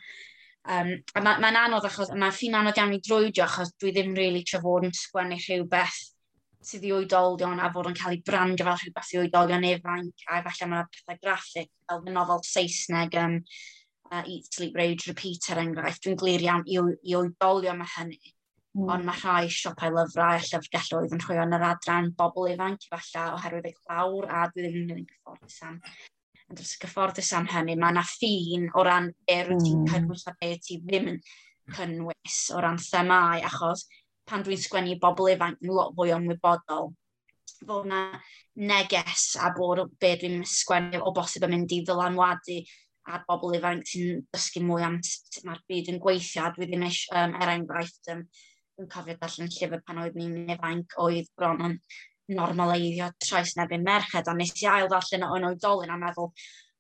Um, a mae'n ma, anodd achos, mae'n ffin anodd iawn i drwydio achos dwi ddim really trafod yn sgwennu rhywbeth sydd i oedolion a fod yn cael ei brandio fel rhywbeth i oedolion ifanc a efallai mae pethau graffig fel y nofel Saesneg um, uh, Eat, Sleep, Rage, Repeat er enghraifft. Dwi'n glir iawn i, i oedolion mae hynny. Mm. Ond mae rhai siopau lyfrau a llyfrgelloedd yn rhoi yn yr adran bobl ifanc efallai oherwydd eu clawr a dwi ddim yn gyfforddus am yn dros y gyfforddus am hynny, mae yna ffin o ran be rwyt ti'n hmm. cynnwys a be ti ddim yn cynnwys o ran themau, achos pan dwi'n sgwennu bobl ifanc yn lot fwy ymwybodol fod yna neges a bod be dwi'n sgwennu o bosib yn mynd i ddylanwadu ar bobl ifanc sy'n dysgu mwy am sut mae'r byd yn gweithio a dwi ddim eisiau, um, er enghraifft, um, dwi'n cofio darllen llyfr pan oedd ni'n ifanc oedd bron yn normaleiddio traes nebyn merched a nes i ail darllen o'n oedolyn a meddwl,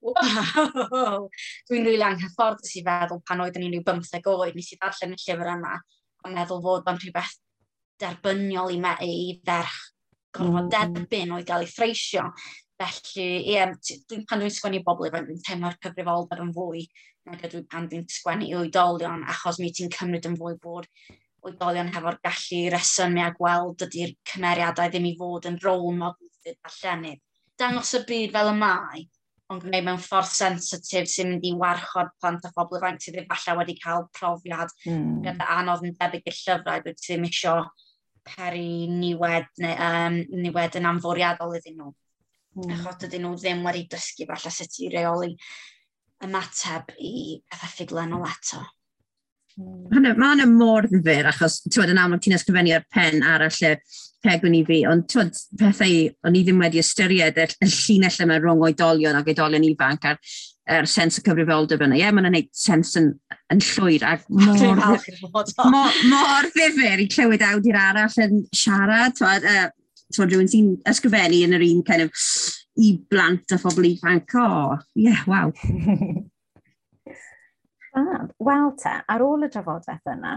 wow, dwi'n rili really anghyfforddus i feddwl pan oedd ni'n rhyw 15 oed, nes i darllen y llyfr yma yn meddwl fod yn rhywbeth derbyniol i, me, i ferch gorfod mm. derbyn oedd gael ei threisio. Felly, ie, dwi, pan dwi'n sgwennu bobl ifanc, dwi'n teimlo'r cyfrifoldeb yn fwy nag ydw pan dwi'n sgwennu i oedolion, achos mi ti'n cymryd yn fwy bod oedolion hefo'r gallu resymu a gweld ydy'r cymeriadau ddim i fod yn rôl model sydd allan. Dangos y byd fel y mae, ond gwneud mewn ffordd sensitif sy'n mynd i warchod plant a phobl ifanc sydd efallai wedi cael profiad mm. gyda anodd yn debyg i'r llyfrau, dwi ddim isio peri niwed, neu, um, niwed yn amforiadol iddyn nhw. Mm. Achos dydyn nhw ddim wedi dysgu falle sut i reoli ymateb i pethau ffuglenol hmm. eto. Mae hwnna mor ddifur, achos tywed, yn amlwg ti'n ysgrifennu ar pen arall y pegwn i fi, ond tywed, pethau o'n i ddim wedi ystyried y, y llinell yma rhwng oedolion ac oedolion ifanc a'r er sens y cyfrifoldeb yna. Ie, yeah, mae'n gwneud sens yn, yn llwyr ac mor, mor, mor ddifur i clywed awdur arall yn siarad. Twad, uh, twad rhywun sy'n ysgrifennu yn yr un kind of, i blant a phobl ifanc. O, oh, ie, yeah, waw. Fab. Wel te, ar ôl y drafodaeth yna,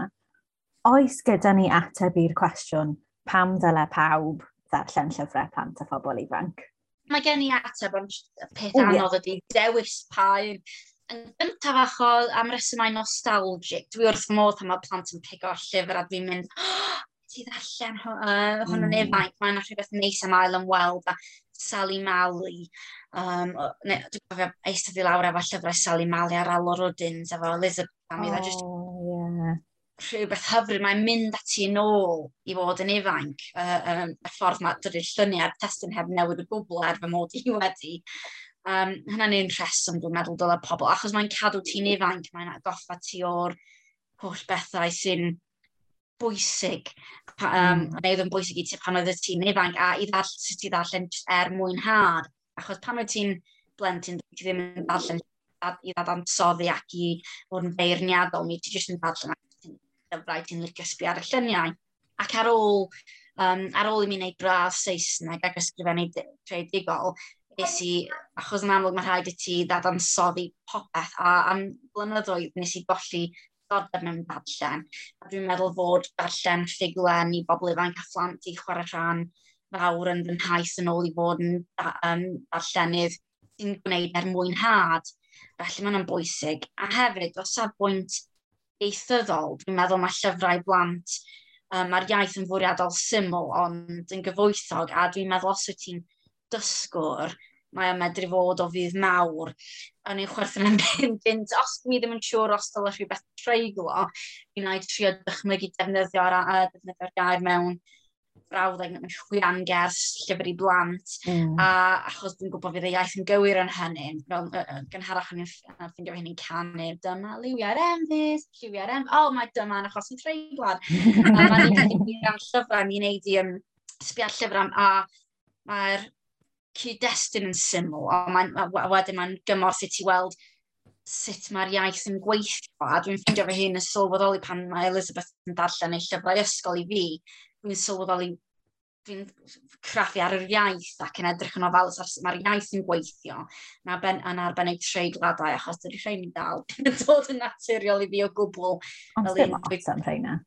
oes gyda ni ateb i'r cwestiwn pam ddyle pawb ddarllen llyfrau plant a phobl ifanc? Mae gen i ateb, ond peth Ooh, anodd ydy dewis paun. Yn gyntaf achos am resymau nostalgic, dwi wrth modd pan mae plant yn pigo llyfr a dwi'n mynd, oh, ti ddarllen hwn yn mm. yn ifanc, mae'n rhywbeth neis am ail yn weld a Sally Mali. Um, ne, dwi'n cofio eistedd i lawr efo llyfrau Sally Mali ar Alor Rodins efo Elizabeth Amy. Oh, e just yeah. rhywbeth hyfryd. Mae'n mynd ati yn ôl i fod yn ifanc. Uh, um, y ffordd mae dydy'r lluniau testyn heb newid y gwbl er fy mod i wedi. Um, hynna'n un rheswm dwi'n meddwl dylai pobl. Achos mae'n cadw ti'n ifanc, mae'n goffa ti o'r holl bethau sy'n bwysig, um, mm. Neu oedd yn bwysig i ti pan oedd ti'n ifanc, a i ddall sut i ddarllen er mwynhad. Achos pan wyt ti'n blentyn, ti ddim yn darllen i ddadansoddi ac i fod yn feirniadol, mi ti jyst yn darllen ac ti'n dyfrau, ti'n licio sbi ar y lluniau. Ac ar ôl, um, ar ôl i mi wneud braf Saesneg ac ysgrifennu treidigol, nes i, achos yn amlwg mae rhaid i ti ddadansoddi popeth, a am blynyddoedd nes i golli gorfod mewn darllen. A dwi'n meddwl fod darllen ffuglen i bobl ifanc a phlant i chwarae rhan fawr yn fy nhais yn ôl i fod yn um, darllenydd sy'n gwneud er mwynhad. Felly mae'n yn bwysig. A hefyd, o safbwynt ieithyddol, dwi'n meddwl mae llyfrau blant, um, mae'r iaith yn fwriadol syml ond yn gyfoethog a dwi'n meddwl os wyt ti'n dysgwr, mae o'n medru fod o fydd mawr. A ni'n chwerthin yn fynd, os dwi ddim yn siŵr os dylai rhywbeth treiglo, fi'n ei trio dychmygu defnyddio'r defnyddio'r gair mewn brawddeg yn mewn chwian gers llyfr i blant. Mm. A achos dwi'n gwybod fydd y iaith yn gywir yn hynny, fel gynharach yn ffeindio hyn yn canu, dyma liwiau'r emfys, lliwiau'r emfys, o oh, mae dyma yn achos yn treiglad. a mae'n ni'n gwneud am llyfrau, mi'n gwneud i um, sbiad llyfrau, a mae'r cyd-destun yn syml, a ond mae, wedyn mae'n gymorth i ti weld sut mae'r iaith yn gweithio, a dwi'n ffeindio fy hun yn sylweddoli pan mae Elizabeth yn darllen ei llyfrau ysgol i fi, dwi'n sylweddoli dwi'n craffu ar yr iaith ac yn edrych yn ofalus ar mae'r iaith yn gweithio na ben, yn arbennig treigladau achos dydy rhain yn dal yn dod yn naturiol i fi o gwbl. Ond ddim lot am rhaina.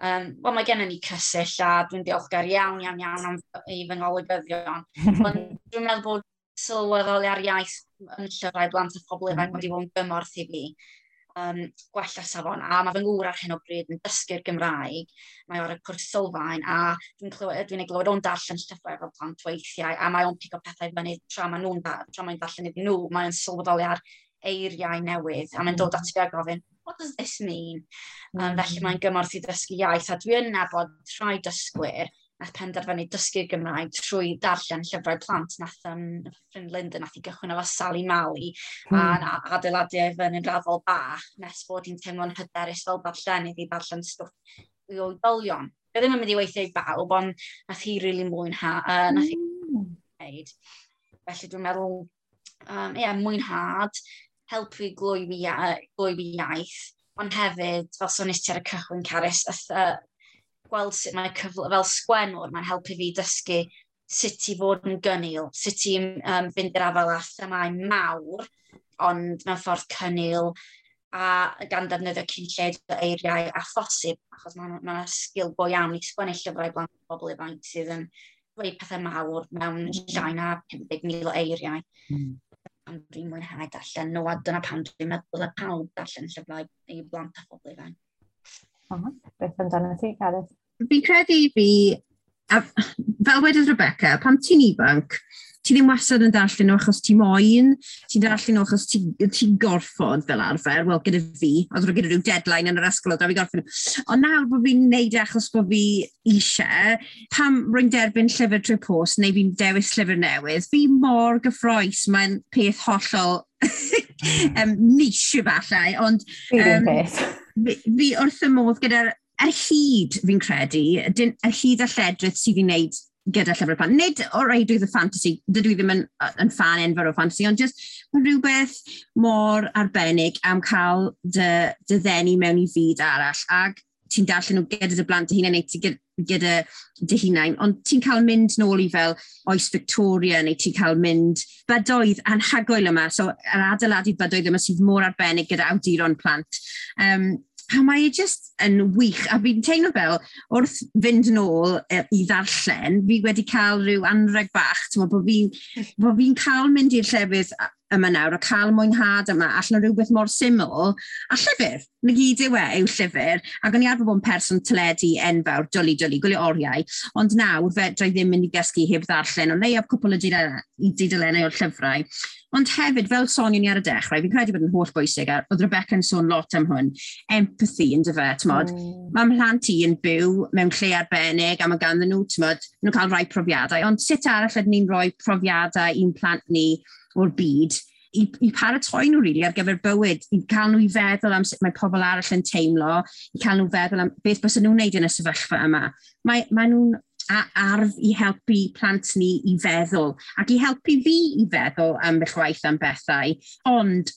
Um, Wel, mae gennym ni cysill a dwi'n diolchgar iawn, iawn, iawn am i fy ngolygyddion. Ond dwi'n meddwl bod sylweddoli ar iaith yn llyfrau blant a phobl ifanc mm. wedi bod yn gymorth i fi um, gwella safon, a Mae fy ngŵr ar hyn o bryd yn dysgu'r Gymraeg. Mae o'r cwrs sylfaen a dwi'n clywed, dwi'n glywed o'n darllen llyfrau fel plant weithiau a mae o'n pigo pethau fyny tra mae nhw'n tra mae'n darllen iddyn nhw. Mae o'n sylweddoli ar eiriau newydd a mae'n dod at fi a gofyn, what does this mean? Um, felly mae'n gymorth i ddysgu iaith a dwi'n nabod rhai dysgwyr nath penderfynu dysgu'r Gymraeg trwy darllen llyfrau plant. Nath um, ffrind Linda nath i gychwyn efo Sally Mali mm. a, hmm. a adeiladu fy'n yn raddol bach nes bod hi'n teimlo'n hyderus fel darllenydd i darllen stwff i oedolion. Fe ddim yn mynd i weithio i bawb, ond nath hi rili really mwynhau. Uh, nath mm. hi hmm. wneud. Felly dwi'n meddwl, um, yeah, mwynhad, helpu glwyfi iaith, ond hefyd, fel sonis ti ar y cychwyn Caris, gweld sut mae cyfle, fel sgwenwr, mae'n helpu fi dysgu sut i fod yn gynnil, sut i um, fynd i'r afael a themau mawr, ond mewn ffordd cynnil, a gan defnyddio cynlled o eiriau a phosib, achos mae'n ma, ma sgil go iawn i sgwennu llyfrau blant bobl ifanc sydd yn dweud pethau mawr mewn llai na 50,000 o eiriau. Mm. Pan dwi'n mwynhau darllen nhw, a dyna pan dwi'n meddwl y pawb darllen llyfrau i blant a phobl ifanc. Beth amdano ti, Gareth? fi'n credu fi, a, fel wedodd Rebecca, pam ti'n ifanc, ti ddim wastad yn darllen nhw achos ti moyn, ti'n darllen nhw achos ti'n ti gorffod fel arfer, wel gyda fi, oedd rwy'n gyda rhyw deadline yn yr ysgol, oedd rwy'n gorffen. Ond nawr bod fi'n neud e achos bod fi eisiau, pam rwy'n derbyn llyfr trwy post neu fi'n dewis llyfr newydd, fi mor gyffroes, mae'n peth hollol um, niche efallai, ond... Um, fi, fi wrth y modd gyda'r er hyd fi'n credu, er hyd a lledrith sydd i wneud gyda llyfr plant. Nid o reidwydd y fantasy, dydw i ddim yn, yn fan enfawr o fantasy, ond just mae rhywbeth mor arbennig am cael dy, dy ddenu mewn i fyd arall. Ac ti'n darllen nhw gyda dy blant dy hunain neu ti gyda dy hunain, ond ti'n cael mynd nôl i fel oes Victoria neu ti'n cael mynd bydoedd anhygoel yma, so yr adeiladu bydoedd yma sydd mor arbennig gyda awduron plant. Um, a mae e just yn wych, a fi'n teimlo fel, wrth fynd yn ôl e, i ddarllen, fi wedi cael rhyw anreg bach, ti'n bod fi'n fi cael mynd i'r llefydd yma nawr, a cael mwynhad yma, allan rhywbeth mor syml, a llyfr, na gyd yw e, yw llyfr, ac o'n i arfer bod yn person teledu enfawr, dwlu, dwlu, gwylio oriau, ond nawr fedra i ddim mynd i gysgu heb ddarllen, ond neu ab cwpl o didalennau o'r llyfrau, Ond hefyd, fel sonion ni ar y dechrau, fi'n credu bod yn holl bwysig, a oedd Rebecca yn sôn lot am hwn, empathy yn dyfa, tymod. Mm. Mae mhlant i yn byw mewn lle arbennig, a mae ganddyn nhw, tymod, nhw'n cael rhai profiadau. Ond sut arall ydyn ni'n rhoi profiadau i'n plant ni o'r byd, i, i paratoi nhw really ar gyfer bywyd, i cael nhw i feddwl am sut mae pobl arall yn teimlo, i cael nhw feddwl am beth bys nhw'n neud yn y sefyllfa yma. Mae, mae nhw'n a arf i helpu plant ni i feddwl, ac i helpu fi i feddwl am y chwaith am bethau. Ond,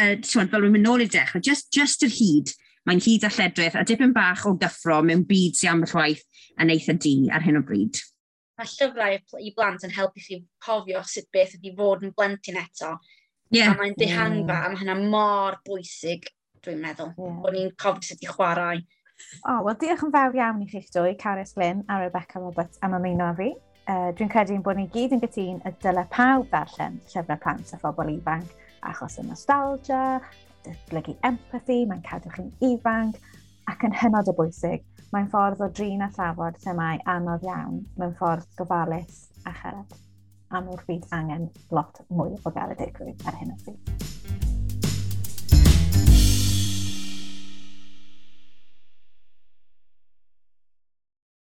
uh, fel rwy'n mynd nôl i dechrau, just, just yr hyd, mae'n hyd a lledrith a dipyn bach o gyffro mewn byd sy'n am y chwaith yn eitha di ar hyn o bryd. Mae llyfrau i blant yn helpu chi cofio sut beth ydy fod yn blentyn eto. Yeah. A mae'n dehangfa, yeah. a mae hynna mor bwysig, dwi'n meddwl, yeah. bod ni'n cofio sut i chwarae O, oh, wel diolch yn fawr iawn i chi'ch dwy, Caris Glyn a Rebecca Roberts am ymuno fi. Uh, Dwi'n credu bod ni gyd yn gytun y dyle pawb ddarllen llyfrau plant a phobl ifanc, achos y nostalgia, datblygu empathy, mae'n cadw chi'n ifanc, ac yn hynod o bwysig, mae'n ffordd o drin a thrafod themau anodd iawn mewn ffordd gofalus a cherad. A mwr byd angen lot mwy o gael y digwydd ar hyn o bryd.